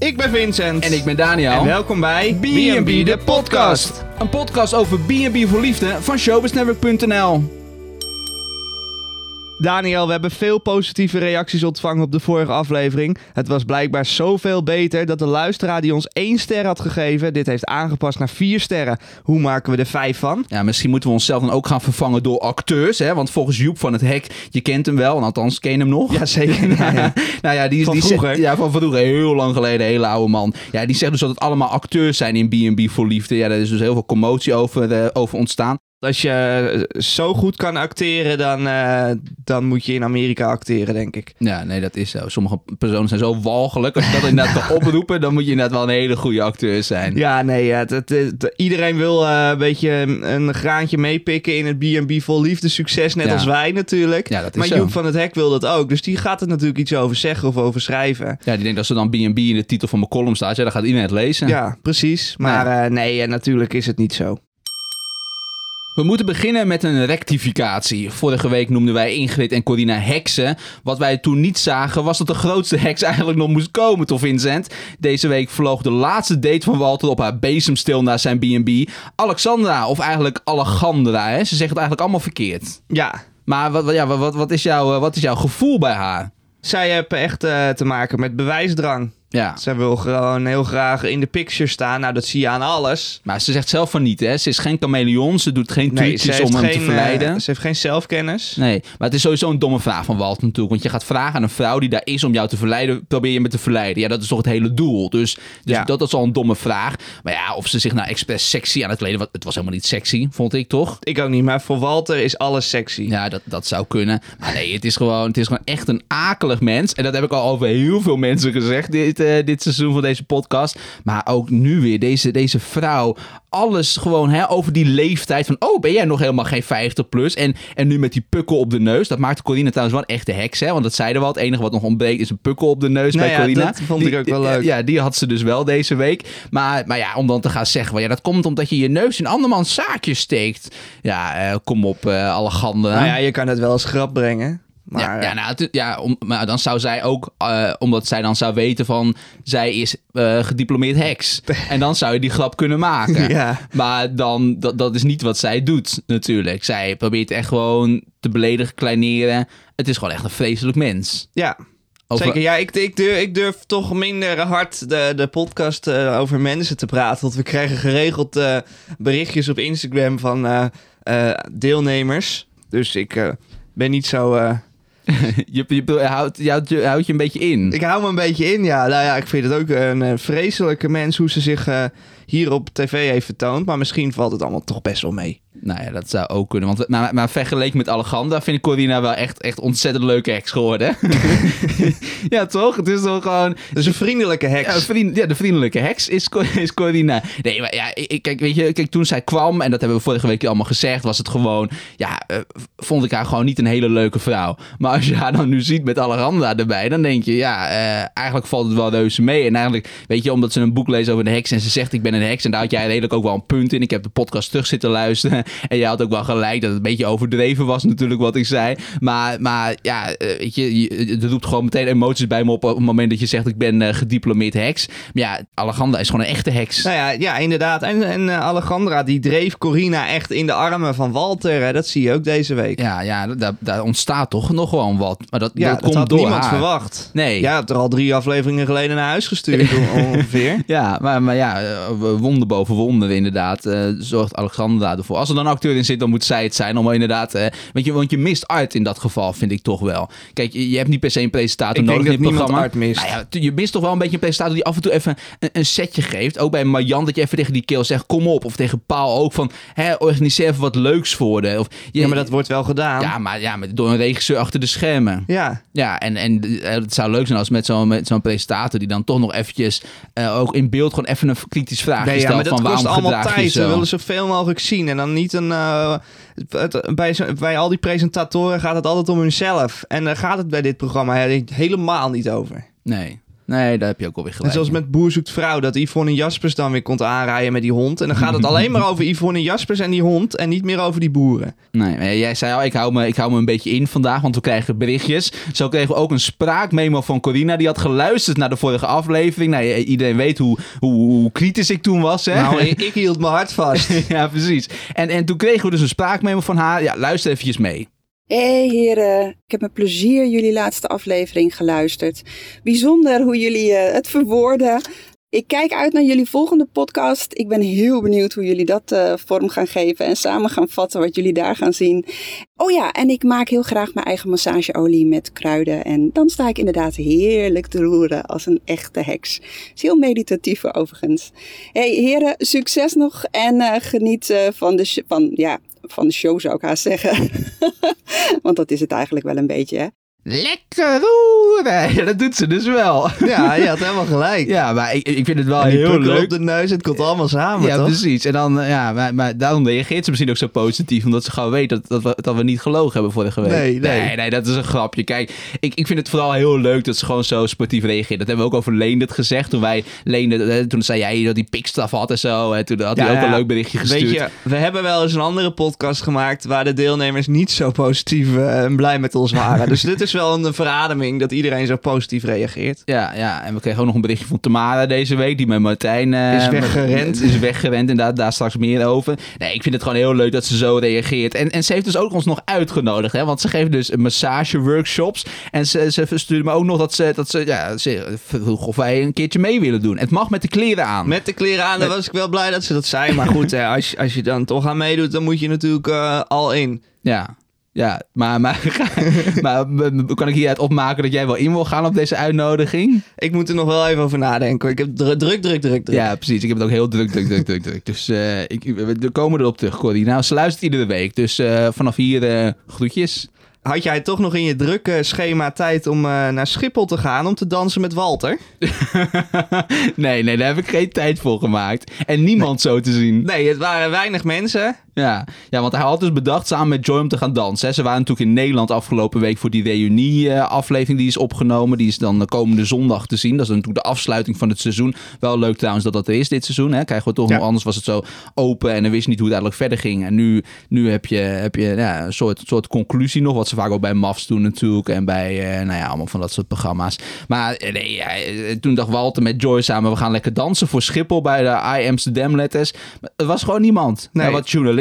Ik ben Vincent. En ik ben Daniel. En welkom bij B&B de podcast. Een podcast over B&B voor liefde van showbiznetwork.nl. Daniel, we hebben veel positieve reacties ontvangen op de vorige aflevering. Het was blijkbaar zoveel beter dat de luisteraar die ons één ster had gegeven, dit heeft aangepast naar vier sterren. Hoe maken we er vijf van? Ja, misschien moeten we onszelf dan ook gaan vervangen door acteurs. Hè? Want volgens Joep van het Hek, je kent hem wel, althans ken je hem nog. Jazeker. Ja, ja. nou ja, die, Van die vroeger. Zegt, ja, van vroeger, heel lang geleden, hele oude man. Ja, die zegt dus dat het allemaal acteurs zijn in B&B voor liefde. Ja, daar is dus heel veel commotie over, eh, over ontstaan. Als je eh, zo goed kan acteren, dan, eh, dan moet je in Amerika acteren, denk ik. Ja, nee, dat is zo. Sommige personen zijn zo walgelijk. Als je dat inderdaad kan oproepen, dan moet je inderdaad wel een hele goede acteur zijn. Ja, nee, ja, het, het- het- iedereen wil eh, een beetje een, graantje meepikken in het B&B vol liefde succes, net Ja. als wij natuurlijk. Ja, dat is maar zo. Joep van het Hek wil dat ook, dus die gaat er natuurlijk iets over zeggen of over schrijven. Ja, die denkt dat ze dan B&B in de titel van mijn column staat. Ja, dan gaat iedereen het lezen. Ja, precies. Maar nee, natuurlijk is het niet zo. We moeten beginnen met een rectificatie. Vorige week noemden wij Ingrid en Corina heksen. Wat wij toen niet zagen was dat de grootste heks eigenlijk nog moest komen, toch Vincent? Deze week vloog de laatste date van Walter op haar bezemstil naar zijn B&B. Alexandra, of eigenlijk Allegandra, hè? Ze zegt het eigenlijk allemaal verkeerd. Ja, Maar wat, ja, wat, wat, is jouw, eh, wat is jouw gevoel bij haar? zij hebben echt eh, te maken met bewijsdrang. Ja, Zij wil gewoon heel graag in de picture staan. Nou, dat zie je aan alles. maar ze zegt zelf van niet, hè? Ze is geen chameleon, ze doet geen trucjes om hem te geen, verleiden. eh, ze heeft geen zelfkennis. Nee, maar het is sowieso een domme vraag van Walt natuurlijk. Want je gaat vragen aan een vrouw die daar is om jou te verleiden, probeer je me te verleiden. Ja, dat is toch het hele doel. Dus, dus Ja. dat is al een domme vraag. Maar ja, of ze zich nou expres sexy aan het kleden, het was helemaal niet sexy, vond ik toch? Ik ook niet, maar voor Walter is alles sexy. Ja, dat, dat zou kunnen. Maar nee, het is, gewoon, het is gewoon echt een akelig mens. En dat heb ik al over heel veel mensen gezegd dit, eh, dit seizoen van deze podcast. Maar ook nu weer, deze, deze vrouw. Alles gewoon hè, over die leeftijd van... Oh, ben jij nog helemaal geen 50 plus? En, en nu met die pukkel op de neus. Dat maakte Corina trouwens wel een echte heks. Hè? Want dat zeiden we al. Het enige wat nog ontbreekt is een pukkel op de neus Nou bij ja, Corina. dat vond ik ook wel leuk. Ja, die had ze dus wel deze week. Maar, maar ja, om dan te gaan zeggen... Well, ja, dat komt omdat je je neus in andermans zaakjes steekt. Ja, eh, kom op, eh alle ganden. Nou ja, je kan het wel als grap brengen. Maar ja, ja, nou, ja om, maar dan zou zij ook, eh, omdat zij dan zou weten van, zij is eh, gediplomeerd heks. En dan zou je die grap kunnen maken. Ja. Maar dan, dat, dat is niet wat zij doet natuurlijk. Zij probeert echt gewoon te beledigen, kleineren. Het is gewoon echt een vreselijk mens. ja. Over- Zeker, ja, ik, ik, durf, ik durf toch minder hard de, de podcast eh, over mensen te praten. Want we krijgen geregeld eh, berichtjes op Instagram van eh, eh, deelnemers. Dus ik eh, ben niet zo... je, je, houdt, je, houdt, je je een beetje in. ik hou me een beetje in, ja. Nou ja, ik vind het ook een eh, vreselijke mens hoe ze zich eh, hier op tv heeft vertoond. Maar misschien valt het allemaal toch best wel mee. Nou ja, dat zou ook kunnen. Want, maar, maar vergeleken met Allegandra vind ik Corina wel echt, echt ontzettend leuke heks geworden. ja, toch? Het is toch gewoon... Dus een vriendelijke heks. Ja, vriend, ja, de vriendelijke heks is, is Corina. Nee, maar ja, ik, kijk, weet je, kijk, toen zij kwam, en dat hebben we vorige week allemaal gezegd, was het gewoon, ja, eh, vond ik haar gewoon niet een hele leuke vrouw. Maar als je haar dan nu ziet met Allegandra erbij, dan denk je, ja, eh, eigenlijk valt het wel reuze mee. En eigenlijk, weet je, omdat ze een boek leest over de heks en ze zegt, ik ben een heks, en daar had jij redelijk ook wel een punt in. Ik heb de podcast terug zitten luisteren en jij had ook wel gelijk dat het een beetje overdreven was natuurlijk wat ik zei. Maar, maar ja, eh, weet je, het roept gewoon meteen emoties bij me op op het moment dat je zegt, ik ben eh, gediplomeerd heks. Maar ja, Allegandra is gewoon een echte heks. Nou ja, ja inderdaad. En, en eh, Alejandra die dreef Corina echt in de armen van Walter. Hè? Dat zie je ook deze week. Ja, ja daar, daar ontstaat toch nog gewoon wat. Maar dat, Ja, dat, had door niemand haar. verwacht. Nee. Jij hebt er al drie afleveringen geleden naar huis gestuurd on- ongeveer. Ja, maar, maar ja, wonder boven wonder inderdaad. eh, zorgt Alexandra ervoor. Als er dan een acteur in zit, dan moet zij het zijn. Om inderdaad, eh, want, je, want je mist art in dat geval, vind ik toch wel. Kijk, je, je hebt niet per se een presentator Ik denk nodig in het programma. art mist. Nou ja, je mist toch wel een beetje een presentator die af en toe even een, een setje geeft. Ook bij Marjan, dat je even tegen die keel zegt, kom op. Of tegen Paul ook van, hè, organiseer even wat leuks voor de. Of, je, Ja, maar dat wordt wel gedaan. ja, maar, ja, door een regisseur achter de schermen. Ja. Ja, en, en eh, het zou leuk zijn als met zo'n presentator die dan toch nog eventjes eh, ook in beeld gewoon even een kritisch vraagje Nee, ja, maar dat van kost waarom allemaal tijd. zo? We willen zoveel mogelijk zien. En dan niet een... eh, het- bij, bij al die presentatoren gaat het altijd om hunzelf. En daar gaat het bij dit programma he- helemaal niet over. Nee. Nee, daar heb je ook alweer En gelijk. zoals in. met Boer zoekt vrouw, dat Yvonne Jaspers dan weer komt aanrijden met die hond. En dan gaat het alleen maar over Yvonne Jaspers en die hond en niet meer over die boeren. Nee, jij zei al, ik hou, me, ik hou me een beetje in vandaag, want we krijgen berichtjes. Zo kregen we ook een spraakmemo van Corina. Die had geluisterd naar de vorige aflevering. Nou, iedereen weet hoe, hoe, hoe kritisch ik toen was. Hè? Nou, ik, ik hield mijn hart vast. ja, precies. En, en toen kregen we dus een spraakmemo van haar. Ja, luister eventjes mee. Hey heren, ik heb met plezier jullie laatste aflevering geluisterd. Bijzonder hoe jullie eh, het verwoorden. Ik kijk uit naar jullie volgende podcast. Ik ben heel benieuwd hoe jullie dat eh, vorm gaan geven en samen gaan vatten wat jullie daar gaan zien. Oh ja, en ik maak heel graag mijn eigen massageolie met kruiden. En dan sta ik inderdaad heerlijk te roeren als een echte heks. Is heel meditatief overigens. Hey heren, succes nog en eh, geniet van, de van, ja, van de show zou ik haast zeggen. Want dat is het eigenlijk wel een beetje, hè? Lekker roeren! Dat doet ze dus wel. Ja, je had helemaal gelijk. Ja, maar ik, ik vind het wel heel leuk. op de neus, het komt allemaal samen, Ja, toch? precies. En dan, ja, maar, maar daarom reageert ze misschien ook zo positief. Omdat ze gewoon weet dat, dat, we, dat we niet gelogen hebben vorige week. Nee, nee. nee, nee, dat is een grapje. Kijk, ik, ik vind het vooral heel leuk dat ze gewoon zo sportief reageert. Dat hebben we ook over Leendert gezegd. Toen wij Leendert, eh, toen zei jij dat hij pikstraf had en zo. En toen had hij Ja, ook een leuk berichtje gestuurd. Weet je, we hebben wel eens een andere podcast gemaakt waar de deelnemers niet zo positief eh, en blij met ons waren. dus dit is wel een verademing dat iedereen zo positief reageert. Ja, ja, en we kregen ook nog een berichtje van Tamara deze week, die met Martijn... eh, Is weggerend. Is weggerend, inderdaad, daar straks meer over. Nee, ik vind het gewoon heel leuk dat ze zo reageert. En, en ze heeft dus ook ons nog uitgenodigd, hè, want ze geeft dus massageworkshops. En ze, ze stuurde me ook nog dat ze, dat ze, ja, ze vroeg of wij een keertje mee willen doen. Het mag met de kleren aan. Met de kleren aan, dan was ik wel blij dat ze dat zei. Maar goed, hè, als, je- als je dan toch aan meedoet, dan moet je natuurlijk eh, al in. Ja. Ja, maar, maar, maar, maar kan ik hieruit opmaken dat jij wel in wil gaan op deze uitnodiging? Ik moet er nog wel even over nadenken. Ik heb druk, druk, druk, druk. Ja, precies. Ik heb het ook heel druk, druk, druk, druk, druk. Dus eh, ik, we komen erop terug, Corrie. Nou, ze luistert iedere week. Dus eh, vanaf hier eh, groetjes. Had jij toch nog in je drukke schema tijd om eh, naar Schiphol te gaan om te dansen met Walter? nee, nee, daar heb ik geen tijd voor gemaakt. En niemand zo te zien. Nee, het waren weinig mensen. Ja. ja, want hij had dus bedacht samen met Joy om te gaan dansen. hè. Ze waren natuurlijk in Nederland afgelopen week voor die reunie-aflevering die is opgenomen. Die is dan de komende zondag te zien. Dat is natuurlijk de afsluiting van het seizoen. Wel leuk trouwens dat dat er is dit seizoen. Hè. Krijgen we toch Ja. nog, anders was het zo open en dan wist je niet hoe het eigenlijk verder ging. En nu, nu heb je, heb je ja, een soort, soort conclusie nog, wat ze vaak ook bij MAFs doen natuurlijk. En bij, eh, nou ja, allemaal van dat soort programma's. Maar eh, nee, ja, eh, toen dacht Walter met Joy samen, we gaan lekker dansen voor Schiphol bij de I Amsterdam letters. Er was gewoon niemand. Nee. Ja, wat journalisten.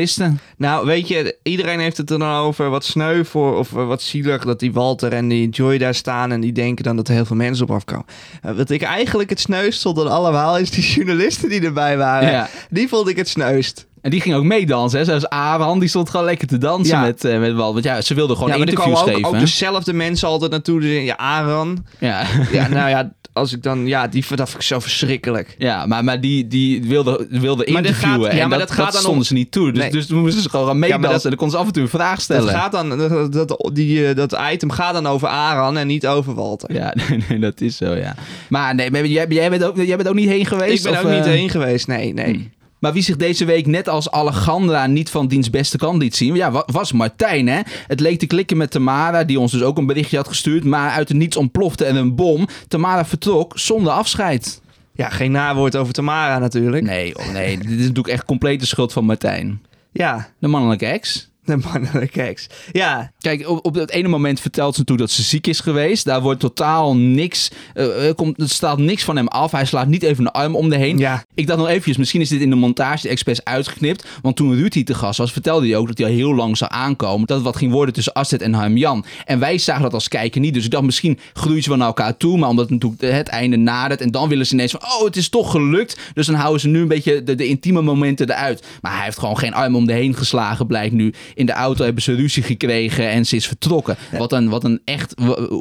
Nou, weet je, iedereen heeft het er dan over wat sneu voor of eh, wat zielig dat die Walter en die Joy daar staan en die denken dan dat er heel veel mensen op afkomen. Eh, wat ik eigenlijk het sneuist vond dan allemaal is die journalisten die erbij waren. Ja. Die vond ik het sneuist. En die ging ook meedansen. Zoals Aran, die stond gewoon lekker te dansen Ja. met, eh met Wal. Want ja, ze wilden gewoon ja, maar er interviews ook, geven. ook dezelfde mensen altijd naartoe. Dus, ja, Aaron. Ja. Ja, nou ja, als ik dan, ja, die dat vind ik zo verschrikkelijk. ja, maar, maar die, die wilde, wilde interviewen. gaat- ja, en maar dat, dat gaat dat dan stonden om- ze niet toe. Dus, Nee. dus toen moesten ze gewoon gaan meedansen. maar dat- en dan konden ze af en toe een vraag Dat, stellen. gaat dan, dat, dat, die, eh, dat item gaat dan over Aaron en niet over Walter. Ja, nee, nee, dat is zo, ja. Maar nee, maar jij, jij, bent ook, jij bent ook niet heen geweest? ik ben of, ook niet eh, heen geweest, nee, nee. Hmm. Maar wie zich deze week net als Alejandra niet van diens beste kant liet zien, ja, wa- was Martijn. Hè? Het leek te klikken met Tamara, die ons dus ook een berichtje had gestuurd, maar uit het niets ontplofte en een bom. Tamara vertrok zonder afscheid. Ja, geen nawoord over Tamara natuurlijk. Nee, oh nee, dit is natuurlijk echt complete schuld van Martijn. Ja, De mannelijke ex. De mannelijke ex. Ja, Kijk, op, op dat ene moment vertelt ze natuurlijk dat ze ziek is geweest. Daar wordt totaal niks, eh, er komt, er staat niks van hem af. Hij slaat niet even een arm om de heen. ja. Ik dacht nog eventjes, misschien is dit in de montage expres uitgeknipt. Want toen Ruud hier te gast was, vertelde hij ook dat hij al heel lang zou aankomen. Dat het wat ging worden tussen Asset en Harm Jan. En wij zagen dat als kijker niet. Dus ik dacht, misschien groeien ze wel naar elkaar toe. Maar omdat natuurlijk het einde nadert. En dan willen ze ineens van, oh, het is toch gelukt. Dus dan houden ze nu een beetje de, de intieme momenten eruit. Maar hij heeft gewoon geen arm om de heen geslagen, blijkt nu. In de auto hebben ze ruzie gekregen en ze is vertrokken. Wat, een, wat, een echt,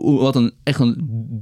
wat een echt een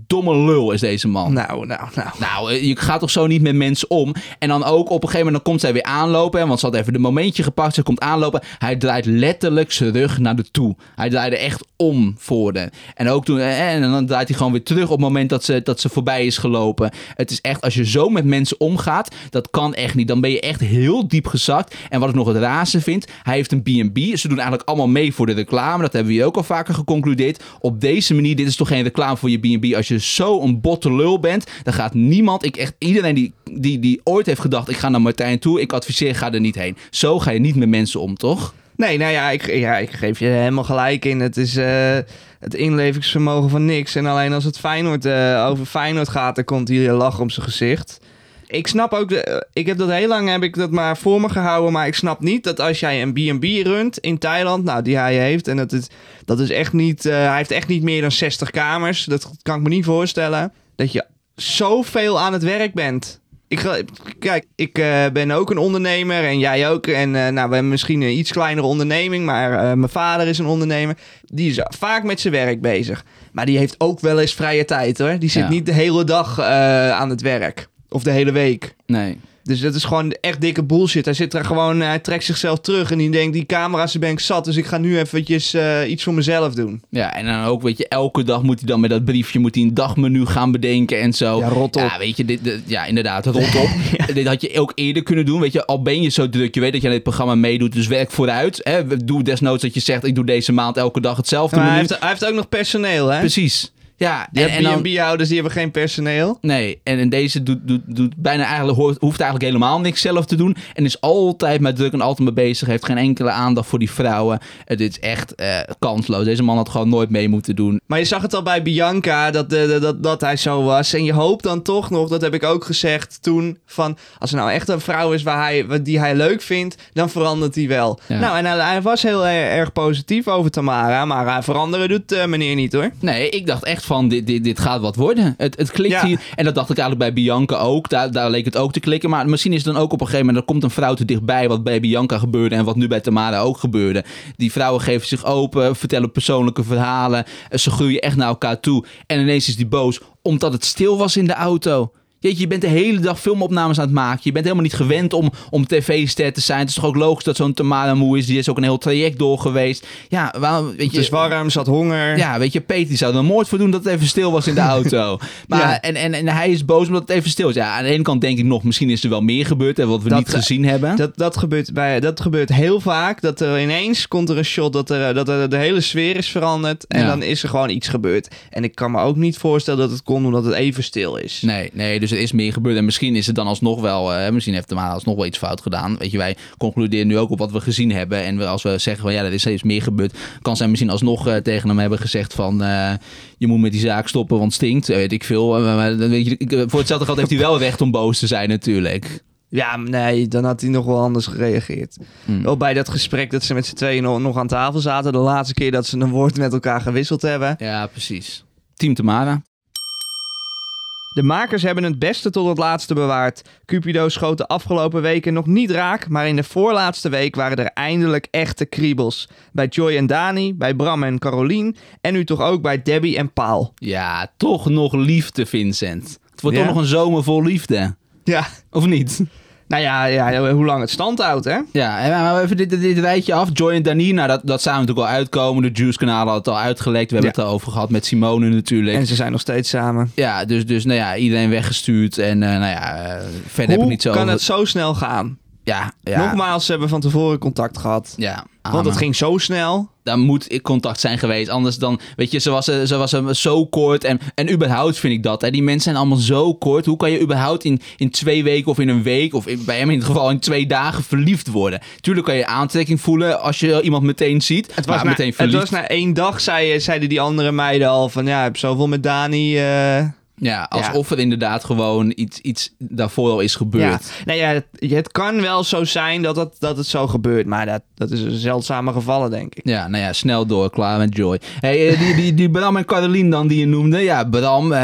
domme lul is deze man. Nou, nou, nou. Nou, eh, je gaat toch zo niet met mensen om. En dan ook op een gegeven moment dan komt zij weer aanlopen. hè, Want ze had even de momentje gepakt. Ze komt aanlopen. Hij draait letterlijk zijn rug naar de toe. Hij draaide echt om voor de. En ook toen. eh, En dan draait hij gewoon weer terug op het moment dat ze, dat ze voorbij is gelopen. Het is echt, als je zo met mensen omgaat, dat kan echt niet. Dan ben je echt heel diep gezakt. En wat ik nog het raarste vind, hij heeft een B&B. Doen eigenlijk allemaal mee voor de reclame. Dat hebben we hier ook al vaker geconcludeerd. Op deze manier, dit is toch geen reclame voor je B&B. Als je zo een botte lul bent, dan gaat niemand, ik echt iedereen die, die, die ooit heeft gedacht, ik ga naar Martijn toe, ik adviseer, ga er niet heen. Zo ga je niet met mensen om, toch? Nee, nou ja ik, ja, ik geef je helemaal gelijk in. Het is eh, het inlevingsvermogen van niks. En alleen als het Feyenoord, eh, over Feyenoord gaat, dan komt hier een lach om zijn gezicht. Ik snap ook, de, eh, ik heb dat heel lang heb ik dat maar voor me gehouden, maar ik snap niet dat als jij een B&B runt in Thailand, nou die hij heeft, en dat is, dat is echt niet, eh, hij heeft echt niet meer dan 60 kamers, dat kan ik me niet voorstellen, dat je zoveel aan het werk bent. Ik, kijk, ik eh, ben ook een ondernemer en jij ook. En nou, we hebben misschien een iets kleinere onderneming, maar mijn vader is een ondernemer. Die is vaak met zijn werk bezig. Maar die heeft ook wel eens vrije tijd hoor. Die zit Ja. niet de hele dag aan het werk. Of de hele week. Nee. Dus dat is gewoon echt dikke bullshit. Hij zit er gewoon, hij trekt zichzelf terug en die denkt, die camera's ben ik zat, dus ik ga nu eventjes eh, iets voor mezelf doen. Ja, en dan ook, weet je, elke dag moet hij dan met dat briefje moet hij een dagmenu gaan bedenken en zo. Ja, rot op. Ja, weet je, dit, dit- ja, inderdaad, rot op. Dit had je ook eerder kunnen doen, weet je. Al ben je zo druk, je weet dat je aan dit programma meedoet, dus werk vooruit. Hè. Doe desnoods dat je zegt, ik doe deze maand elke dag hetzelfde Maar hij menu. heeft, hij heeft ook nog personeel, hè? Precies. Ja, en, en dan... B&B-houders, die hebben geen personeel. Nee, en in deze doet, doet, doet bijna eigenlijk, hoort- hoeft eigenlijk helemaal niks zelf te doen. En is altijd met druk en altijd mee bezig. Heeft geen enkele aandacht voor die vrouwen. Het is echt eh, kansloos. Deze man had gewoon nooit mee moeten doen. Maar je zag het al bij Bianca, dat, eh, dat, dat, dat hij zo was. En je hoopt dan toch nog, dat heb ik ook gezegd toen, van als er nou echt een vrouw is waar hij, wat- die hij leuk vindt, dan verandert hij wel. Ja. Nou, en hij, hij was heel er- erg positief over Tamara, maar veranderen doet eh, meneer niet hoor. Nee, ik dacht echt van, dit, dit, dit gaat wat worden. Het, het klikt Ja. hier. En dat dacht ik eigenlijk bij Bianca ook. Daar, daar leek het ook te klikken. Maar misschien is het dan ook op een gegeven moment... er komt een vrouw te dichtbij wat bij Bianca gebeurde... en wat nu bij Tamara ook gebeurde. Die vrouwen geven zich open, vertellen persoonlijke verhalen. Ze groeien echt naar elkaar toe. En ineens is die boos omdat het stil was in de auto. Jeetje, je bent de hele dag filmopnames aan het maken. Je bent helemaal niet gewend om, om tv-ster te zijn. Het is toch ook logisch dat zo'n Tamara moe is. Die is ook een heel traject door geweest. Ja, waarom, weet Het je... is warm, ze had honger. Ja, weet je, Peter die zou er moord voor doen dat het even stil was in de auto. Maar, Ja. en, en, en hij is boos omdat het even stil is. Ja, aan de ene kant denk ik nog, misschien is er wel meer gebeurd en wat we Dat, niet eh, gezien hebben. Dat, dat, gebeurt bij, dat gebeurt heel vaak. Dat er ineens komt er een shot dat, er, dat er de hele sfeer is veranderd. En Ja. dan is er gewoon iets gebeurd. En ik kan me ook niet voorstellen dat het kon omdat het even stil is. Nee, nee, dus er is meer gebeurd. En misschien is het dan alsnog wel, eh, misschien heeft de Tamara alsnog wel iets fout gedaan. Weet je, wij concluderen nu ook op wat we gezien hebben. En we, als we zeggen van ja, er is steeds meer gebeurd, kan zij misschien alsnog eh, tegen hem hebben gezegd van eh, je moet met die zaak stoppen, want het stinkt. Weet ik veel. Maar weet je, voor hetzelfde geld heeft hij wel recht om boos te zijn natuurlijk. Ja, nee, dan had hij nog wel anders gereageerd. Hmm. Wel bij dat gesprek dat ze met z'n tweeën nog, nog aan tafel zaten. De laatste keer dat ze een woord met elkaar gewisseld hebben. Ja, precies. Team Tamara. De makers hebben het beste tot het laatste bewaard. Cupido schoot de afgelopen weken nog niet raak, maar in de voorlaatste week waren er eindelijk echte kriebels. Bij Joy en Dani, bij Bram en Carolien en nu toch ook bij Debbie en Paul. Ja, toch nog liefde, Vincent. Het wordt Ja. toch nog een zomer vol liefde. Ja, Of niet? Nou ja, ja hoe lang het stand houdt, hè? Ja, en maar even dit, dit, dit rijtje af. Joy en Dani, nou, dat, dat zou natuurlijk al uitkomen. De Juice-kanalen had het al uitgelekt. We hebben Ja. het erover gehad met Simone natuurlijk. En ze zijn nog steeds samen. Ja, dus, dus nou ja, iedereen weggestuurd. En eh, nou ja, eh, verder heb ik niet zo... kan over- het zo snel gaan? Ja, ja. Nogmaals, ze hebben van tevoren contact gehad. Ja, Want het ging zo snel. Daar moet contact zijn geweest. Anders dan, weet je, ze was, eh, ze was eh, zo kort. En, en überhaupt vind ik dat. Hè, die mensen zijn allemaal zo kort. Hoe kan je überhaupt in, in twee weken of in een week, of in- bij hem in het geval in twee dagen verliefd worden? Tuurlijk kan je aantrekking voelen als je iemand meteen ziet. Het was, na, meteen het verliefd. was na één dag, zei, zeiden die andere meiden al van... Ja, ik heb zoveel met Dani... eh, Ja, alsof er inderdaad gewoon iets, iets daarvoor al is Ja, gebeurd. nee, ja, het, het kan wel zo zijn dat het, dat het zo gebeurt. Maar dat, dat is een zeldzame gevallen, denk ik. Ja, nou ja, snel door, klaar met Joy. Hey, eh, die, die, die Bram en Caroline dan, die je noemde. Ja, Bram eh,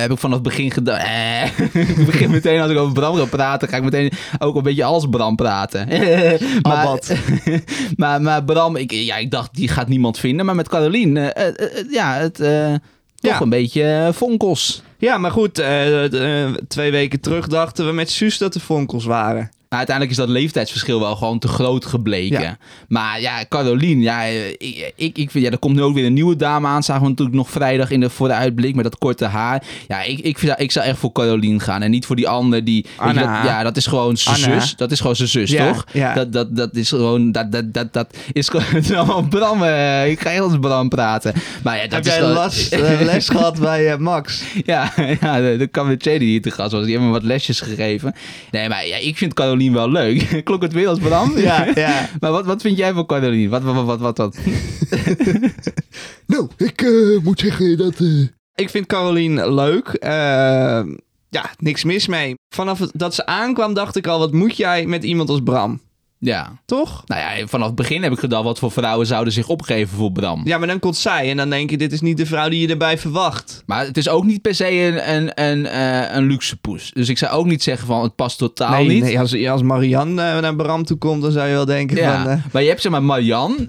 heb ik vanaf het begin gedaan. Eh, ik begin meteen, als ik over Bram ga praten, ga ik meteen ook een beetje als Bram praten. maar, Abad. maar, maar Bram, ik, ja, ik dacht, die gaat niemand vinden. Maar met Caroline, eh, ja, het... toch Ja. een beetje vonkels. Ja, maar goed, eh, eh, twee weken terug dachten we met Suus dat de Fonkels waren. Uiteindelijk is dat leeftijdsverschil wel gewoon te groot gebleken. Ja. Maar ja, Caroline, ja, ik, ik, ik vind, ja, er komt nu ook weer een nieuwe dame aan. Zagen we natuurlijk nog vrijdag in de, voor de uitblik met dat korte haar. Ja, ik, ik, vind, ik zou echt voor Caroline gaan. En niet voor die ander die... je, dat, ja, dat is gewoon zijn zus. Dat is gewoon zijn zus, Ja, toch? ja. Dat, dat, dat is gewoon... Dat, dat, dat, dat is gewoon... Allemaal Bram, eh, ik ga heel als Bram praten. Maar ja, dat Heb is jij gewoon- las, eh, les gehad bij eh, Max? ja, ja de, de hier te gast was, die hebben me wat lesjes gegeven. Nee, maar ja, ik vind Caroline wel leuk. Klonk het weer als Bram? Ja, ja. Maar wat, wat vind jij van Caroline? Wat, wat, wat, wat, wat? Nou, ik eh, moet zeggen dat... eh, Ik vind Caroline leuk. Eh, ja, niks mis mee. Vanaf dat ze aankwam dacht ik al, wat moet jij met iemand als Bram? Ja. Toch? Nou ja, vanaf het begin heb ik gedacht, wat voor vrouwen zouden zich opgeven voor Bram? Ja, maar dan komt zij en dan denk je, dit is niet de vrouw die je erbij verwacht. Maar het is ook niet per se een, een, een, eh, een luxe poes. Dus ik zou ook niet zeggen van, het past totaal nee, niet. nee, als, als Marianne eh, naar Bram toe komt, dan zou je wel denken Ja, van... eh, maar je hebt zeg maar Marianne,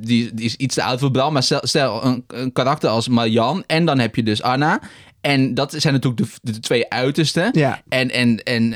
die, die is iets te oud voor Bram, maar stel, stel een, een karakter als Marianne en dan heb je dus Anna. En dat zijn natuurlijk de, de twee uitersten. ja. En, en, en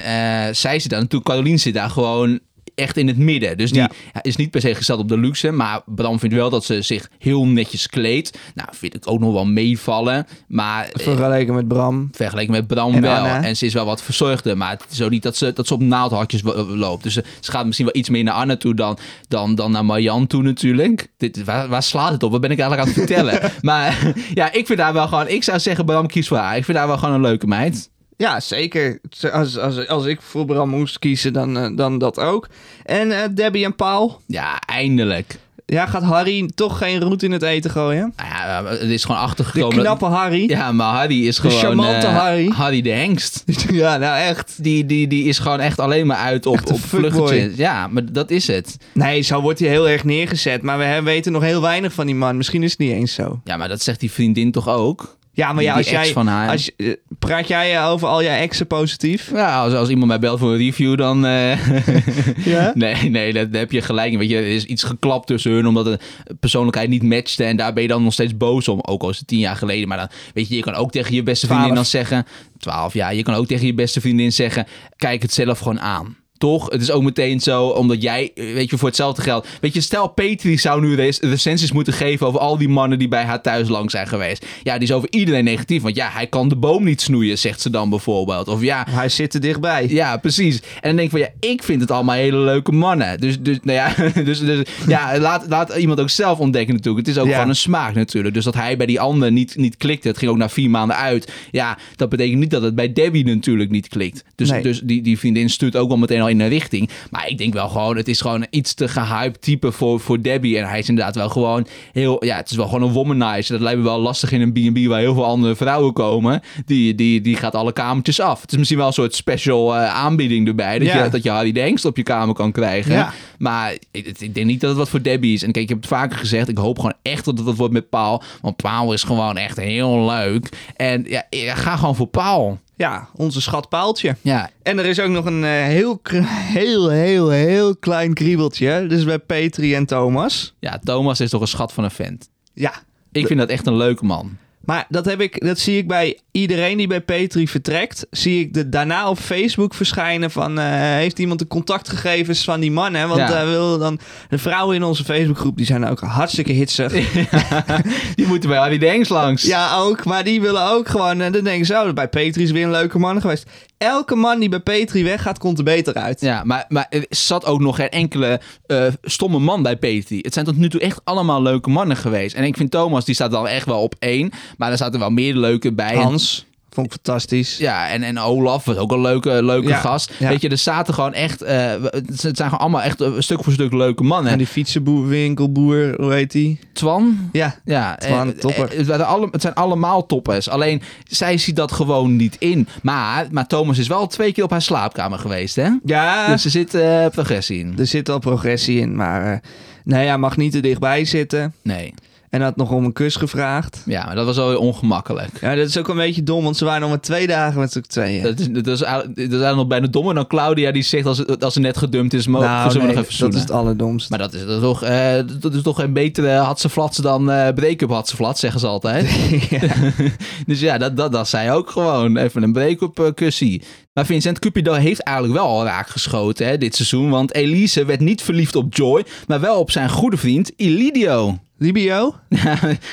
zij zit daar natuurlijk, Caroline zit daar gewoon echt in het midden. Dus die Ja. is niet per se gesteld op de luxe. Maar Bram vindt wel dat ze zich heel netjes kleedt. Nou, vind ik ook nog wel meevallen. Maar eh, Vergeleken met Bram. vergeleken met Bram En wel. Anna. En ze is wel wat verzorgder. Maar het is ook niet dat ze, dat ze op naaldhakjes loopt. Dus ze, ze gaat misschien wel iets meer naar Anna toe dan, dan, dan naar Marjan toe natuurlijk. Dit, waar, waar slaat het op? Wat ben ik eigenlijk aan het vertellen? maar ja, ik vind haar wel gewoon... Ik zou zeggen, Bram, kies voor haar. Ik vind haar wel gewoon een leuke meid. Ja, zeker. Als, als, als ik voor Bram moest kiezen, dan, eh, dan dat ook. En eh, Debbie en Paul. Ja, eindelijk. Ja, gaat Harry toch geen roet in het eten gooien? Nou ja, het is gewoon De achtergekomen. dat- knappe Harry. Ja, maar Harry is De gewoon... charmante eh, Harry. Harry de hengst. Ja, nou echt. Die, die, die is gewoon echt alleen maar uit op, op vluchtjes. Ja, maar dat is het. Nee, zo wordt hij heel erg neergezet. Maar we weten nog heel weinig van die man. Misschien is het niet eens zo. Ja, maar dat zegt die vriendin toch ook? Ja, maar ja, als jij... van haar. Als, je- praat jij eh, over al je exen positief? Ja, als, als iemand mij belt voor een review, dan... eh, Ja? nee, nee, daar heb je gelijk in. Weet je, er is iets geklapt tussen hun omdat de persoonlijkheid niet matchte. En daar ben je dan nog steeds boos om. Ook al is het tien jaar geleden. Maar dan, weet je, je kan ook tegen je beste vriendin dan Twaalf. zeggen... Twaalf, ja. Je kan ook tegen je beste vriendin zeggen... Kijk het zelf gewoon aan. Toch? Het is ook meteen zo, omdat jij, weet je, voor hetzelfde geld. Weet je, stel Petri zou nu recensies moeten geven over al die mannen die bij haar thuis lang zijn geweest. Ja, die is over iedereen negatief. Want ja, hij kan de boom niet snoeien, zegt ze dan bijvoorbeeld. Of ja, Hij zit er dichtbij. ja, precies. En dan denk ik van ja, ik vind het allemaal hele leuke mannen. Dus, dus nou ja, dus, dus ja, laat, laat iemand ook zelf ontdekken natuurlijk. Het is ook Ja. gewoon een smaak natuurlijk. Dus dat hij bij die ander niet, niet klikte, het ging ook na vier maanden uit. Ja, dat betekent niet dat het bij Debbie natuurlijk niet klikt. Dus, Nee. dus die, die vriendin stuurt ook wel meteen al in een richting. Maar ik denk wel gewoon, het is gewoon een iets te gehyped type voor, voor Debbie. En hij is inderdaad wel gewoon heel, ja, het is wel gewoon een womanizer. Dat lijkt me wel lastig in een B&B waar heel veel andere vrouwen komen. Die, die, die gaat alle kamertjes af. Het is misschien wel een soort special eh, aanbieding erbij. Dat, Ja. je, dat je Harry de Hengst op je kamer kan krijgen. Ja. Maar ik, ik denk niet dat het wat voor Debbie is. En kijk, ik heb het vaker gezegd. Ik hoop gewoon echt dat het wat wordt met Paul. Want Paul is gewoon echt heel leuk. En ja, ja, ga gewoon voor Paul. Ja, onze schat Paaltje. Ja, En er is ook nog een eh, heel, heel, heel, heel klein kriebeltje. Dus bij Petri en Thomas. ja, Thomas is toch een schat van een vent. Ja, Ik vind dat echt een leuke man. Maar dat, heb ik, dat zie ik bij iedereen die bij Petri vertrekt. Zie ik de, daarna op Facebook verschijnen van... eh, heeft iemand de contactgegevens van die man? Hè? Want Ja. eh, willen dan, de vrouwen in onze Facebookgroep die zijn ook hartstikke hitsig. Die moeten bij Harry de Hengst langs. Ja, ook. Maar die willen ook gewoon... En dan denken ze, oh, bij Petri is weer een leuke man geweest. Elke man die bij Petri weggaat, komt er beter uit. Ja, maar, maar er zat ook nog geen enkele eh, stomme man bij Petri. Het zijn tot nu toe echt allemaal leuke mannen geweest. En ik vind Thomas, die staat dan echt wel op één. Maar er zaten wel meer leuke bij. Hans, vond ik fantastisch. Ja, en, en Olaf was ook een leuke, leuke Ja, gast. ja. Weet je, er zaten gewoon echt... eh, het zijn gewoon allemaal echt eh, stuk voor stuk leuke mannen. En die fietsenboer, winkelboer, hoe heet die? Twan... Ja, Ja, Twan, eh, topper. Het, het zijn allemaal toppers. Alleen, zij ziet dat gewoon niet in. Maar, maar Thomas is wel twee keer op haar slaapkamer geweest, hè? ja Dus er zit progressie in. er zit wel progressie in, maar... nee, hij mag niet te dichtbij zitten. Nee. En had nog om een kus gevraagd. Ja, maar dat was wel weer ongemakkelijk. Ja, dat is ook een beetje dom, want ze waren nog maar twee dagen met z'n tweeën. Dat is, dat, is, eigenlijk- dat is eigenlijk nog bijna dommer dan Claudia die zegt als, als ze net gedumpt is, mogen nou, ze nee, nog even dat zoenen. is het allerdomst. Maar dat is, dat is toch, eh, dat is toch geen betere hatseflats dan eh break-up hatseflats, zeggen ze altijd. dus ja, dat, dat, dat zei ook gewoon. Even een break-up eh, kussie. Maar Vincent Cupido heeft eigenlijk wel al raak geschoten hè, dit seizoen. Want Elise werd niet verliefd op Joy, maar wel op zijn goede vriend Ilidio. Libio?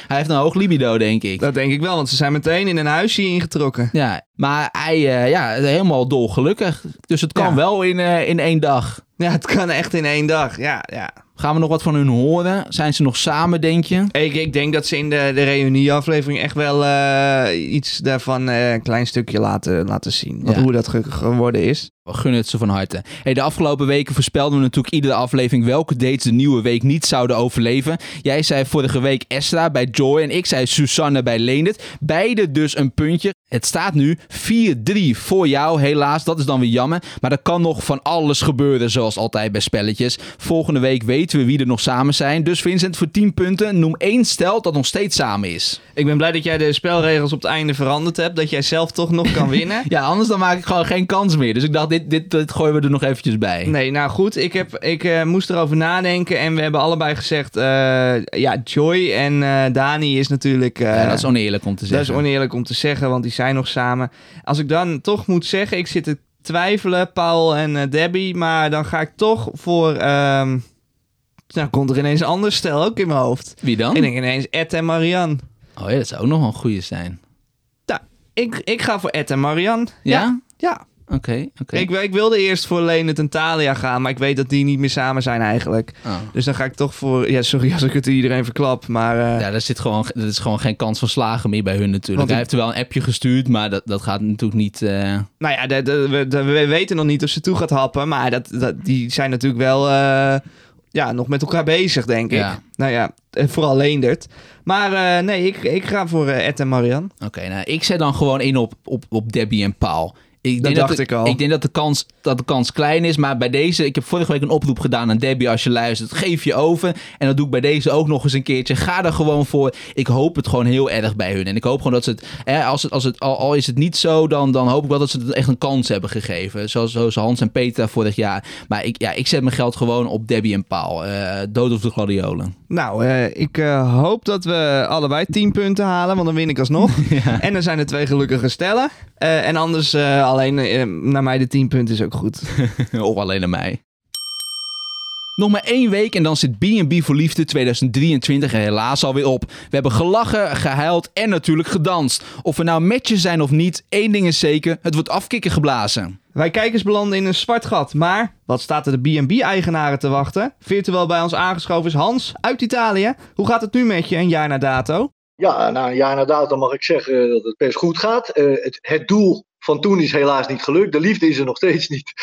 Hij heeft een hoog libido, denk ik. Dat denk ik wel, want ze zijn meteen in een huisje ingetrokken. Ja, maar hij uh, ja, helemaal dolgelukkig. Dus het kan Ja. wel in, uh, in één dag. Ja, het kan echt in één dag. Ja, ja. Gaan we nog wat van hun horen? Zijn ze nog samen, denk je? Ik, ik denk dat ze in de, de reunieaflevering echt wel uh, iets daarvan een klein stukje laten, laten zien. Wat, Ja. Hoe dat ge geworden is. We gunnen het ze van harte. Hey, de afgelopen weken voorspelden we natuurlijk iedere aflevering welke dates de nieuwe week niet zouden overleven. Jij zei vorige week Estra bij Joy en ik zei Susanne bij Leendert. Beide dus een puntje. Het staat nu 4-3 voor jou, helaas. Dat is dan weer jammer. Maar er kan nog van alles gebeuren, zoals altijd bij spelletjes. Volgende week weten we wie er nog samen zijn. Dus Vincent, voor 10 punten, noem één stel dat nog steeds samen is. Ik ben blij dat jij de spelregels op het einde veranderd hebt. Dat jij zelf toch nog kan winnen. Ja, anders dan maak ik gewoon geen kans meer. Dus ik dacht, dit, dit, dit gooien we er nog eventjes bij. Nee, nou goed. Ik, heb, ik eh, moest erover nadenken. En we hebben allebei gezegd... eh, ja, Joy en eh, Dani is natuurlijk... Ja, dat is oneerlijk om te dat zeggen. is oneerlijk om te zeggen, want die zijn nog samen. Als ik dan toch moet zeggen... Ik zit te twijfelen, Paul en Debbie. Maar dan ga ik toch voor... ehm, nou, komt er ineens een ander stel ook in mijn hoofd. Wie dan? Ik denk ineens Ed en Marianne. Oh ja, dat zou ook nog wel een goede zijn. Ik, ik ga voor Ed en Marianne. Ja? Ja. Oké, oké. Ik, ik wilde eerst voor Leonard en Talia gaan, maar ik weet dat die niet meer samen zijn eigenlijk. Oh. Dus dan ga ik toch voor... Ja, sorry als ik het iedereen verklap, maar... eh, Ja, daar zit gewoon, er is gewoon geen kans van slagen meer bij hun natuurlijk. Want Hij ik- heeft er wel een appje gestuurd, maar dat, dat gaat natuurlijk niet... eh, Nou ja, de, de- we, de- we weten nog niet of ze toe gaat happen, maar dat, dat, die zijn natuurlijk wel eh, ja, nog met elkaar bezig, denk ik. Nou ja, vooral Leendert. Maar nee, ik, ik ga voor Ed en Marian. Oké, nou, ik zet dan gewoon in op, op, op Debbie en Paul. Ik denk dacht de- ik al. Ik denk dat de, kans, dat de kans klein is, maar bij deze... Ik heb vorige week een oproep gedaan aan Debbie als je luistert. Geef je over. En dat doe ik bij deze ook nog eens een keertje. Ga er gewoon voor. Ik hoop het gewoon heel erg bij hun. En ik hoop gewoon dat ze het... Hè, als het, als het al, al is het niet zo, dan, dan hoop ik wel dat ze het echt een kans hebben gegeven. Zoals, zoals Hans en Peter vorig jaar. Maar ik, ja, ik zet mijn geld gewoon op Debbie en Paul. Eh dood of de gladiolen. Nou, eh, ik eh, hoop dat we allebei 10 punten halen, want dan win ik alsnog. En dan zijn er twee gelukkige stellen. En anders alleen eh, naar mij de 10 punten is ook goed. of alleen naar mij. Nog maar één week en dan zit B&B voor Liefde 2023 er helaas alweer op. We hebben gelachen, gehuild en natuurlijk gedanst. Of we nou matches zijn of niet, één ding is zeker, het wordt afkikken geblazen. Wij kijkers belanden in een zwart gat, maar wat staat er de B&B-eigenaren te wachten? Virtueel bij ons aangeschoven is Hans uit Italië. Hoe gaat het nu met je een jaar na dato? Ja, na een jaar na dato mag ik zeggen dat het best goed gaat. Eh, het, het doel van toen is helaas niet gelukt. De liefde is er nog steeds niet.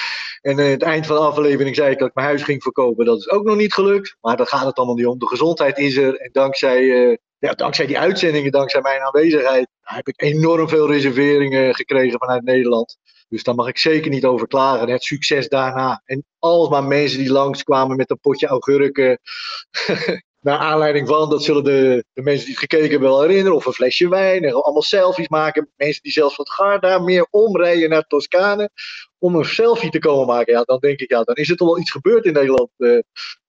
En eh, het eind van de aflevering zei ik dat ik mijn huis ging verkopen. Dat is ook nog niet gelukt. Maar daar gaat het allemaal niet om. De gezondheid is er. En dankzij, eh, ja, dankzij die uitzendingen, dankzij mijn aanwezigheid, heb ik enorm veel reserveringen gekregen vanuit Nederland. Dus daar mag ik zeker niet over klagen. Het succes daarna. En alsmaar mensen die langskwamen met een potje augurken. Naar aanleiding van, dat zullen de, de mensen die het gekeken hebben wel herinneren. Of een flesje wijn. En allemaal selfies maken. Mensen die zelfs wat Garda meer omrijden naar Toscane. Om een selfie te komen maken. Ja, dan denk ik, ja, dan is er toch wel iets gebeurd in Nederland. Eh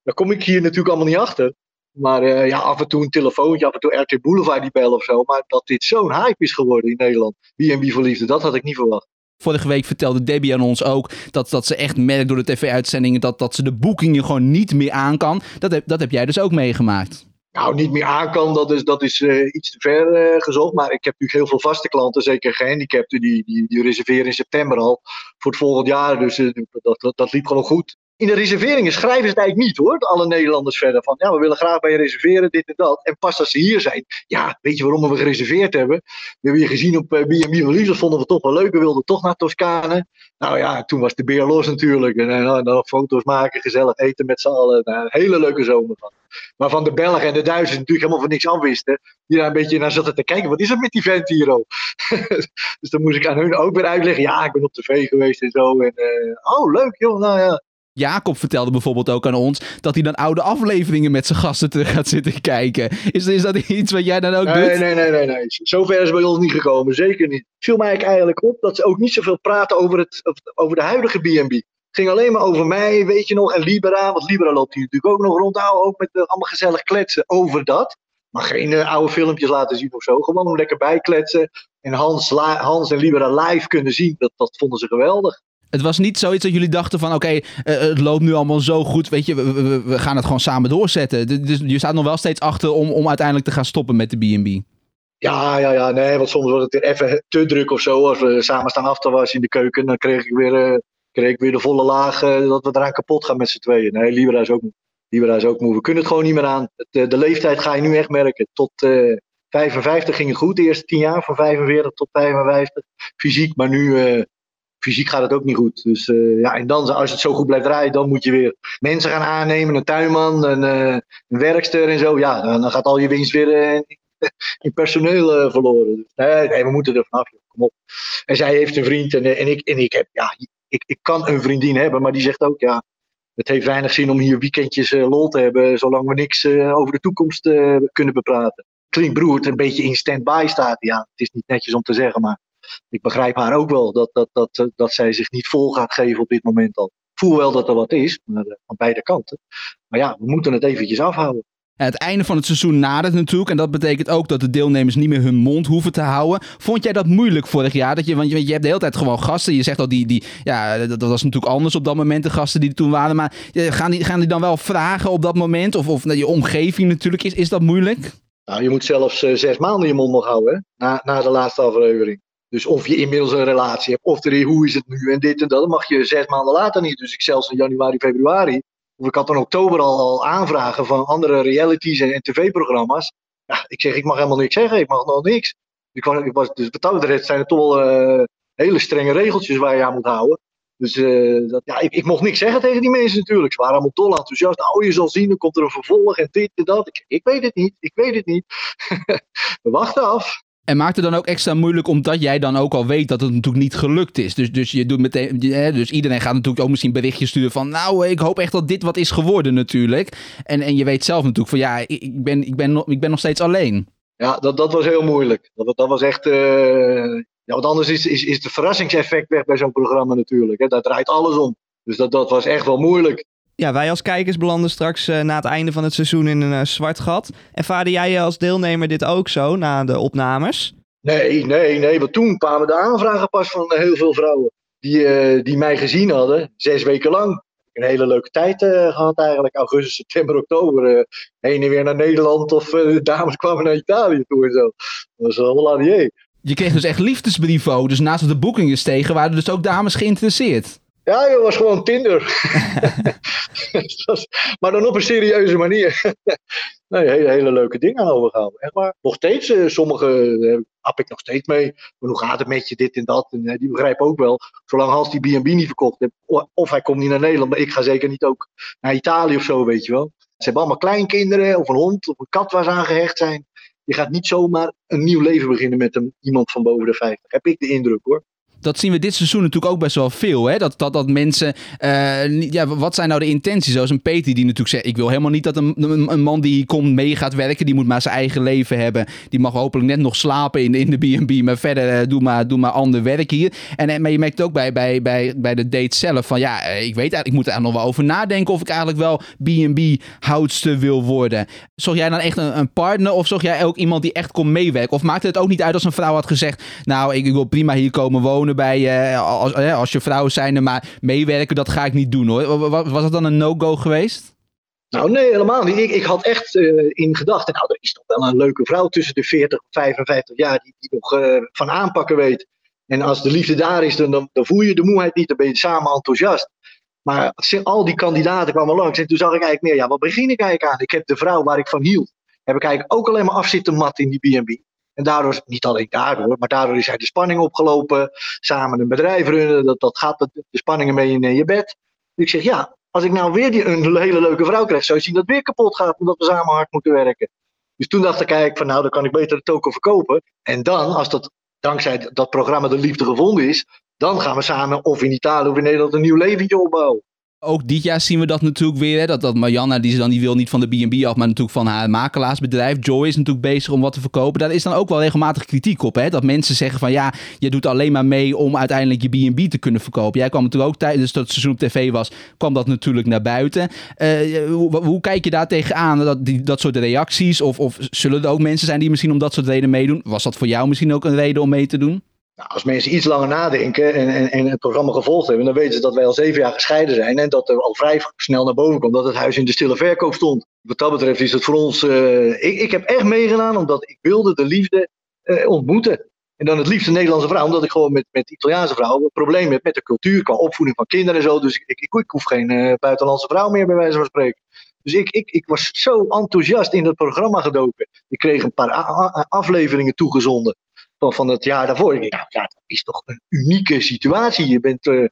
daar kom ik hier natuurlijk allemaal niet achter. Maar eh, ja, af en toe een telefoontje, af en toe RT Boulevard die bellen of zo. Maar dat dit zo'n hype is geworden in Nederland. Wie en wie voor liefde, dat had ik niet verwacht. Vorige week vertelde Debbie aan ons ook dat, dat ze echt merkt door de tv-uitzendingen dat, dat ze de boekingen gewoon niet meer aan kan. Dat heb, dat heb jij dus ook meegemaakt. Nou, niet meer aan kan, dat is, dat is eh, iets te ver eh, gezocht. Maar ik heb natuurlijk heel veel vaste klanten, zeker gehandicapten, die, die, die reserveren in september al voor het volgend jaar. Dus eh, dat, dat, dat liep gewoon goed. In de reserveringen schrijven ze het eigenlijk niet hoor, alle Nederlanders verder. Van ja, we willen graag bij je reserveren, dit en dat. En pas als ze hier zijn, ja, weet je waarom we gereserveerd hebben? We hebben je gezien op uh, B&B van vonden we toch wel leuk. We wilden toch naar Toscane. Nou ja, toen was de beer los natuurlijk. En, dan foto's maken, gezellig eten met z'n allen. Nou, een hele leuke zomer van. Maar van de Belgen en de Duitsers natuurlijk helemaal van niks afwisten. Die daar een beetje naar zaten te kijken. Wat is er met die vent hier ook? dus dan moest ik aan hun ook weer uitleggen. Ja, ik ben op tv geweest en zo. En, uh, oh, leuk joh. Nou ja. Jacob vertelde bijvoorbeeld ook aan ons dat hij dan oude afleveringen met zijn gasten terug gaat zitten kijken. Is, is dat iets wat jij dan ook Nee, doet? nee, nee, nee, nee. Zover is bij ons niet gekomen. Zeker niet. Viel mij eigenlijk op dat ze ook niet zoveel praten over, het, over de huidige B&B. Het ging alleen maar over mij, weet je nog, en Libera. Want Libera loopt hier natuurlijk ook nog rond. Ook met eh, allemaal gezellig kletsen over dat. Maar geen eh, oude filmpjes laten zien of zo. Gewoon lekker bijkletsen. En Hans, Hans en Libera live kunnen zien. Dat, dat vonden ze geweldig. Het was niet zoiets dat jullie dachten van oké, eh, het loopt nu allemaal zo goed, weet je, we, gaan het gewoon samen doorzetten. Dus je staat nog wel steeds achter om, om uiteindelijk te gaan stoppen met de B&B. Ja, ja, ja, nee, want soms was het weer even te druk of zo. Als we samen staan af te wassen in de keuken, dan kreeg ik weer, eh, kreeg ik weer de volle laag eh, dat we eraan kapot gaan met z'n tweeën. Nee, Libera is ook. Libera is ook moe. We kunnen het gewoon niet meer aan. Eh, de leeftijd ga je nu echt merken. Tot eh 55 ging het goed, de eerste 10 jaar, van 45 tot 55. Fysiek, maar nu, eh, fysiek gaat het ook niet goed. Dus eh, ja, en dan, als het zo goed blijft draaien, dan moet je weer mensen gaan aannemen. Een tuinman, een, eh, werkster en zo. Ja, dan, dan gaat al je winst weer eh, in personeel verloren. Dus nee, we moeten er vanaf. Kom op. En zij heeft een vriend en, en, ik, en ik heb, ja, ik, ik kan een vriendin hebben, maar die zegt ook, ja, het heeft weinig zin om hier weekendjes lol te hebben, zolang we niks over de toekomst kunnen bepraten. Klinkt broert, een beetje in stand-by staat. Ja, het is niet netjes om te zeggen, maar ik begrijp haar ook wel dat, dat, dat, eh, dat zij zich niet vol gaat geven op dit moment al. Ik voel wel dat er wat is, maar, eh, aan beide kanten. Maar ja, we moeten het eventjes afhouden. En het einde van het seizoen nadert natuurlijk. En dat betekent ook dat de deelnemers niet meer hun mond hoeven te houden. Vond jij dat moeilijk vorig jaar? Dat je, want je, je hebt de hele tijd gewoon gasten. Je zegt al, die, die, ja, dat, dat was natuurlijk anders op dat moment, de gasten die er toen waren. Maar ja, gaan, die, gaan die dan wel vragen op dat moment? Of, of je omgeving natuurlijk, is, is dat moeilijk? Nou, je moet zelfs eh, zes maanden je mond nog houden, hè? Na, na de laatste aflevering. Dus of je inmiddels een relatie hebt, of er, hoe is het nu en dit en dat, mag je zes maanden later niet. Dus ik zelfs in januari, februari, of ik had in oktober al, al aanvragen van andere realities en, tv-programma's. Ja, ik zeg, ik mag helemaal niks zeggen, ik mag nog niks. Ik was, dus wat zijn er toch wel eh, hele strenge regeltjes waar je aan moet houden. Dus eh, dat, ja, ik, ik mocht niks zeggen tegen die mensen natuurlijk. Ze waren allemaal dol enthousiast. Nou, je zal zien, dan komt er een vervolg en dit en dat. Ik, ik weet het niet, ik weet het niet. We wachten af. En maakt het dan ook extra moeilijk omdat jij dan ook al weet dat het natuurlijk niet gelukt is. Dus, dus, je doet meteen, dus iedereen gaat natuurlijk ook misschien berichtjes sturen van... nou, ik hoop echt dat dit wat is geworden natuurlijk. En, en je weet zelf natuurlijk van ja, ik, ben, ik, ben ik ben nog steeds alleen. Ja, dat, dat was heel moeilijk. Dat, dat was echt. eh, ja, want anders is, is, is het verrassingseffect weg bij zo'n programma natuurlijk. Hè. Daar draait alles om. Dus dat, dat was echt wel moeilijk. Ja, wij als kijkers belanden straks eh, na het einde van het seizoen in een eh, zwart gat. Ervaarde jij als deelnemer dit ook zo na de opnames? Nee, nee, nee. Want toen kwamen de aanvragen pas van heel veel vrouwen. Die, eh, die mij gezien hadden, zes weken lang. Een hele leuke tijd eh, gehad eigenlijk. Augustus, september, oktober. eh, heen en weer naar Nederland. Of eh, de dames kwamen naar Italië toe en zo. Dat was allemaal aan die Je kreeg dus echt liefdesbrieven. Dus naast de boekingen stegen, waren er dus ook dames geïnteresseerd. Ja, het was gewoon Tinder. Maar dan op een serieuze manier. nee, hele, hele leuke dingen aan overgehouden. Echt waar. Nog steeds, eh, sommige eh, hap ik nog steeds mee. Maar hoe gaat het met je, dit en dat. En eh, die begrijpen ook wel. Zolang Hans die B&B niet verkocht heeft. Of hij komt niet naar Nederland. Maar ik ga zeker niet ook naar Italië of zo, weet je wel. Ze hebben allemaal kleinkinderen. Of een hond. Of een kat waar ze aan gehecht zijn. Je gaat niet zomaar een nieuw leven beginnen met een, iemand van boven de 50. Heb ik de indruk hoor. Dat zien we dit seizoen natuurlijk ook best wel veel. Hè? Dat, dat, dat mensen. eh, ja, wat zijn nou de intenties? Zoals een Peter die natuurlijk zegt: Ik wil helemaal niet dat een, een, man die komt mee gaat werken. Die moet maar zijn eigen leven hebben. Die mag hopelijk net nog slapen in, in de BB. Maar verder eh, doe, maar, doe maar ander werk hier. En, eh, maar je merkt ook bij, bij, bij, bij de date zelf: van ja, ik weet eigenlijk, ik moet er nog wel over nadenken. Of ik eigenlijk wel BB-houdster wil worden. Zocht jij dan echt een, een partner? Of zocht jij ook iemand die echt kon meewerken? Of maakte het ook niet uit als een vrouw had gezegd: Nou, ik wil prima hier komen wonen bij. je als, eh, als je vrouw zijnde, maar meewerken, dat ga ik niet doen hoor. Wa- wa- Was het dan een no-go geweest? Nou, nee, helemaal niet. Ik, ik had echt eh, in gedachten, nou, er is toch wel een leuke vrouw tussen de 40 en 55 jaar die, die nog eh, van aanpakken weet. En als de liefde daar is, dan, dan, voel je de moeheid niet, dan ben je samen enthousiast. Maar al die kandidaten kwamen langs en toen zag ik eigenlijk meer, ja, wat begin ik eigenlijk aan? Ik heb de vrouw waar ik van hield, heb ik eigenlijk ook alleen maar af zitten mat in die B&B. En daardoor, niet alleen daardoor, maar daardoor is hij de spanning opgelopen. Samen een bedrijf runnen, dat, dat gaat met de spanningen mee in je bed. Ik zeg, ja, als ik nou weer die, een hele leuke vrouw krijg, zou je zien dat weer kapot gaat, omdat we samen hard moeten werken. Dus toen dacht ik eigenlijk van, nou, dan kan ik beter de token verkopen. En dan, als dat dankzij dat programma De Liefde gevonden is, dan gaan we samen of in Italië of in Nederland een nieuw leventje opbouwen. Ook dit jaar zien we dat natuurlijk weer. Hè, dat, dat Marianne, die, ze dan, die wil niet van de B&B af, maar natuurlijk van haar makelaarsbedrijf. Joy is natuurlijk bezig om wat te verkopen. Daar is dan ook wel regelmatig kritiek op. Hè? Dat mensen zeggen van ja, je doet alleen maar mee om uiteindelijk je B&B te kunnen verkopen. Jij kwam natuurlijk ook tijdens dat seizoen tv was, kwam dat natuurlijk naar buiten. Eh, hoe, hoe, kijk je daar tegenaan? Dat, die, dat soort reacties? Of, of zullen er ook mensen zijn die misschien om dat soort redenen meedoen? Was dat voor jou misschien ook een reden om mee te doen? Nou, als mensen iets langer nadenken en, en, en, het programma gevolgd hebben, dan weten ze dat wij al zeven jaar gescheiden zijn en dat er al vrij snel naar boven komt dat het huis in de stille verkoop stond. Wat dat betreft is het voor ons. Uh, ik, ik heb echt meegedaan omdat ik wilde de liefde uh, ontmoeten. En dan het liefst een Nederlandse vrouw, omdat ik gewoon met, met Italiaanse vrouwen een probleem heb met de cultuur, qua opvoeding van kinderen en zo. Dus ik, ik, ik hoef geen uh, buitenlandse vrouw meer, bij wijze van spreken. Dus ik, ik, ik was zo enthousiast in dat programma gedoken. Ik kreeg een paar afleveringen toegezonden van, van het jaar daarvoor. Dacht, ja, dat is toch een unieke situatie. Je bent uh,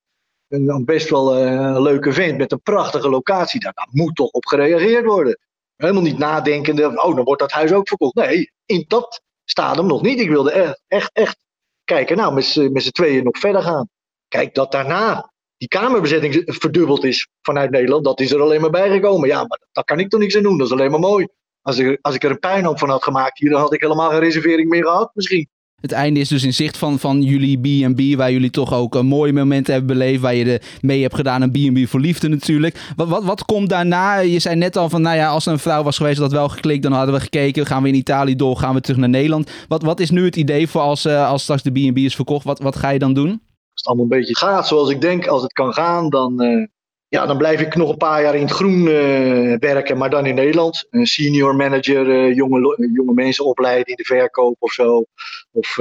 een, best wel uh, een leuke vent met een prachtige locatie. Daar, moet toch op gereageerd worden. Helemaal niet nadenkende, oh, dan wordt dat huis ook verkocht. Nee, in dat stadium nog niet. Ik wilde echt, echt, echt kijken, nou, met z'n tweeën nog verder gaan. Kijk, dat daarna die kamerbezetting verdubbeld is vanuit Nederland, dat is er alleen maar bijgekomen. Ja, maar daar kan ik toch niks aan doen. Dat is alleen maar mooi. Als ik, als ik er een puinhoop van had gemaakt hier, dan had ik helemaal geen reservering meer gehad, misschien. Het einde is dus in zicht van, van jullie B&B, waar jullie toch ook een mooie momenten hebben beleefd, waar je er mee hebt gedaan, een B&B voor liefde natuurlijk. Wat, wat, wat komt daarna? Je zei net al van, nou ja, als er een vrouw was geweest dat wel geklikt, dan hadden we gekeken, gaan we in Italië door, gaan we terug naar Nederland. Wat, wat is nu het idee voor als, uh, als straks de B&B is verkocht? Wat, wat ga je dan doen? Als het allemaal een beetje gaat zoals ik denk, als het kan gaan, dan, uh, ja, dan blijf ik nog een paar jaar in het groen uh, werken, maar dan in Nederland. Een senior manager, uh, jonge, jonge mensen opleiden in de verkoop of zo. Of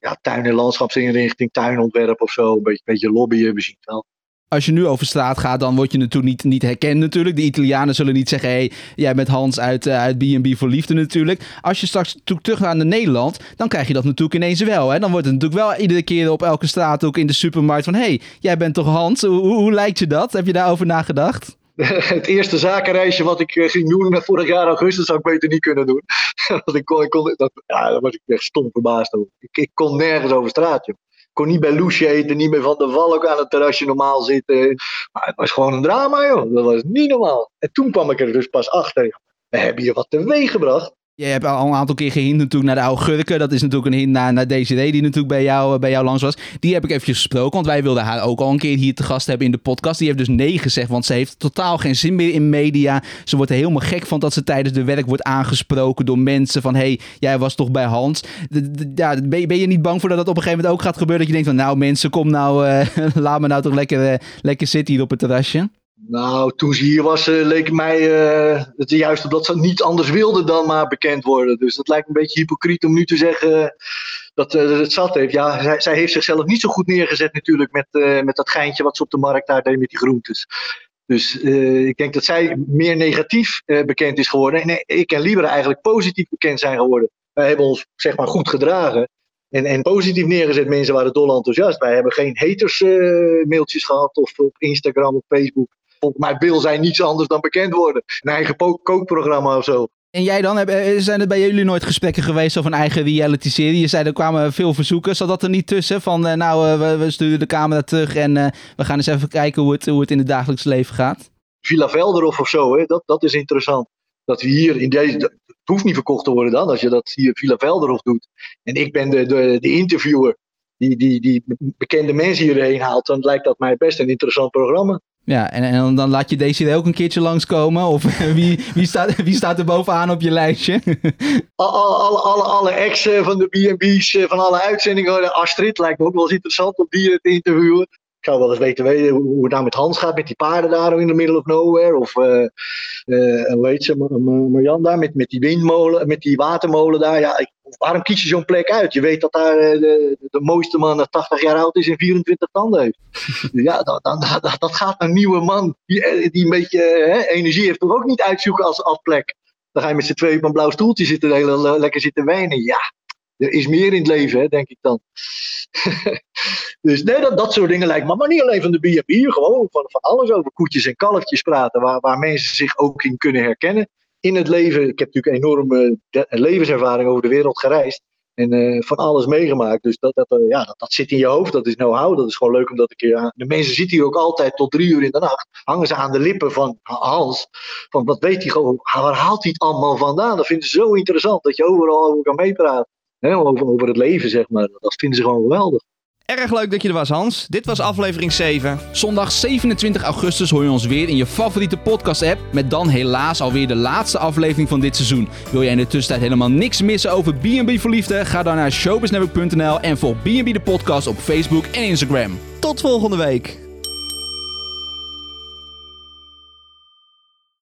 ja, tuin- en landschapsinrichting, tuinontwerp of zo. Een beetje, beetje lobbyen, we zien het wel als je nu over straat gaat, dan word je natuurlijk niet, niet herkend natuurlijk. De Italianen zullen niet zeggen, hé, hey, jij bent Hans uit, uh, uit B&B voor Liefde natuurlijk. Als je straks terug gaat naar Nederland, dan krijg je dat natuurlijk ineens wel. Hè? Dan wordt het natuurlijk wel iedere keer op elke straat, ook in de supermarkt, van hé, hey, jij bent toch Hans? Hoe, hoe, lijkt je dat? Heb je daarover nagedacht? het eerste zakenreisje wat ik ging doen vorig jaar augustus zou ik beter niet kunnen doen. Want ik kon, ik kon, dat, ja, daar was ik echt stom verbaasd over. Ik, ik kon nergens over straat, kon niet bij Loesje eten, niet bij Van der Valk aan het terrasje normaal zitten. Maar het was gewoon een drama, joh. Dat was niet normaal. En toen kwam ik er dus pas achter. We hebben hier wat teweeg gebracht. Je hebt al een aantal keer gehint natuurlijk naar de oude Gurken. Dat is natuurlijk een hint naar, naar Desiree die natuurlijk bij jou, bij jou langs was. Die heb ik eventjes gesproken, want wij wilden haar ook al een keer hier te gast hebben in de podcast. Die heeft dus nee gezegd, want ze heeft totaal geen zin meer in media. Ze wordt er helemaal gek van dat ze tijdens de werk wordt aangesproken door mensen van... hey, jij was toch bij Hans? Ja, ben, je niet bang voor dat dat op een gegeven moment ook gaat gebeuren? Dat je denkt van, nou mensen, kom nou, uh, laat me nou toch lekker, uh, lekker zitten hier op het terrasje? Nou, toen ze hier was, uh, leek mij uh, het juist dat ze niet anders wilde dan maar bekend worden. Dus dat lijkt een beetje hypocriet om nu te zeggen dat uh, het zat heeft. Ja, zij, zij, heeft zichzelf niet zo goed neergezet natuurlijk met, met dat geintje wat ze op de markt daar deed met die groentes. Dus ik denk dat zij meer negatief bekend is geworden. En ik en Libera eigenlijk positief bekend zijn geworden. Wij hebben ons zeg maar goed gedragen. En, en positief neergezet. Mensen waren dol enthousiast. Wij hebben geen haters mailtjes gehad of op Instagram of Facebook volgens mij wil zij niets anders dan bekend worden. Een eigen kookprogramma of zo. En jij dan? Eh, zijn er bij jullie nooit gesprekken geweest over een eigen reality-serie? Je zei er kwamen veel verzoeken. Zat dat er niet tussen? Van eh, nou, eh, we, we sturen de camera terug en we gaan eens even kijken hoe het, hoe het in het dagelijks leven gaat? Villa Velderhof of zo, hè? Dat, dat is interessant. Dat we hier in deze. Het hoeft niet verkocht te worden dan, als je dat hier Villa Velderhof doet. En ik ben de, de, de interviewer die, die, die bekende mensen hierheen haalt. Dan lijkt dat mij best een interessant programma. Ja, en, en dan laat je deze ook een keertje langskomen? Of wie, wie, staat, wie staat er bovenaan op je lijstje? alle, alle, alle, alle exen van de B&B's, eh, van alle uitzendingen. Astrid lijkt me ook wel eens interessant om die te interviewen. Ik zou wel eens weten, weten hoe het nou met Hans gaat, met die paarden daar in the middle of nowhere. Of uh, uh, hoe heet ze, Marjan daar, met, met die windmolen, met die watermolen daar. Ja, ik, waarom kies je zo'n plek uit? Je weet dat daar uh, de, de, mooiste man 80 jaar oud is en 24 tanden heeft. ja, dan, dan, dat, dat gaat een nieuwe man die, die een beetje energie heeft, toch ook niet uitzoeken als, als plek. Dan ga je met z'n tweeën op een blauw stoeltje zitten, heel, lekker zitten wijnen. Ja, er is meer in het leven, denk ik dan. dus nee, dat, dat soort dingen lijkt me. Maar niet alleen van de B&B, gewoon van, van alles over koetjes en kalfjes praten. Waar, waar mensen zich ook in kunnen herkennen. In het leven, ik heb natuurlijk enorme levenservaring over de wereld gereisd. En eh, van alles meegemaakt. Dus dat, dat, eh, ja, dat, zit in je hoofd. Dat is know-how. Dat is gewoon leuk om dat een keer aan. De mensen zitten hier ook altijd tot drie uur in de nacht. Hangen ze aan de lippen van Hans. Van wat weet hij gewoon. Waar haalt hij het allemaal vandaan? Dat vinden ze zo interessant. Dat je overal over kan meepraten. Hè, over, het leven, zeg maar. Dat vinden ze gewoon geweldig. Erg leuk dat je er was, Hans. Dit was aflevering 7. Zondag 27 augustus hoor je ons weer in je favoriete podcast-app. Met dan helaas alweer de laatste aflevering van dit seizoen. Wil jij in de tussentijd helemaal niks missen over B&B voor Liefde? Ga dan naar showbiznetwork.nl en volg B&B de podcast op Facebook en Instagram. Tot volgende week.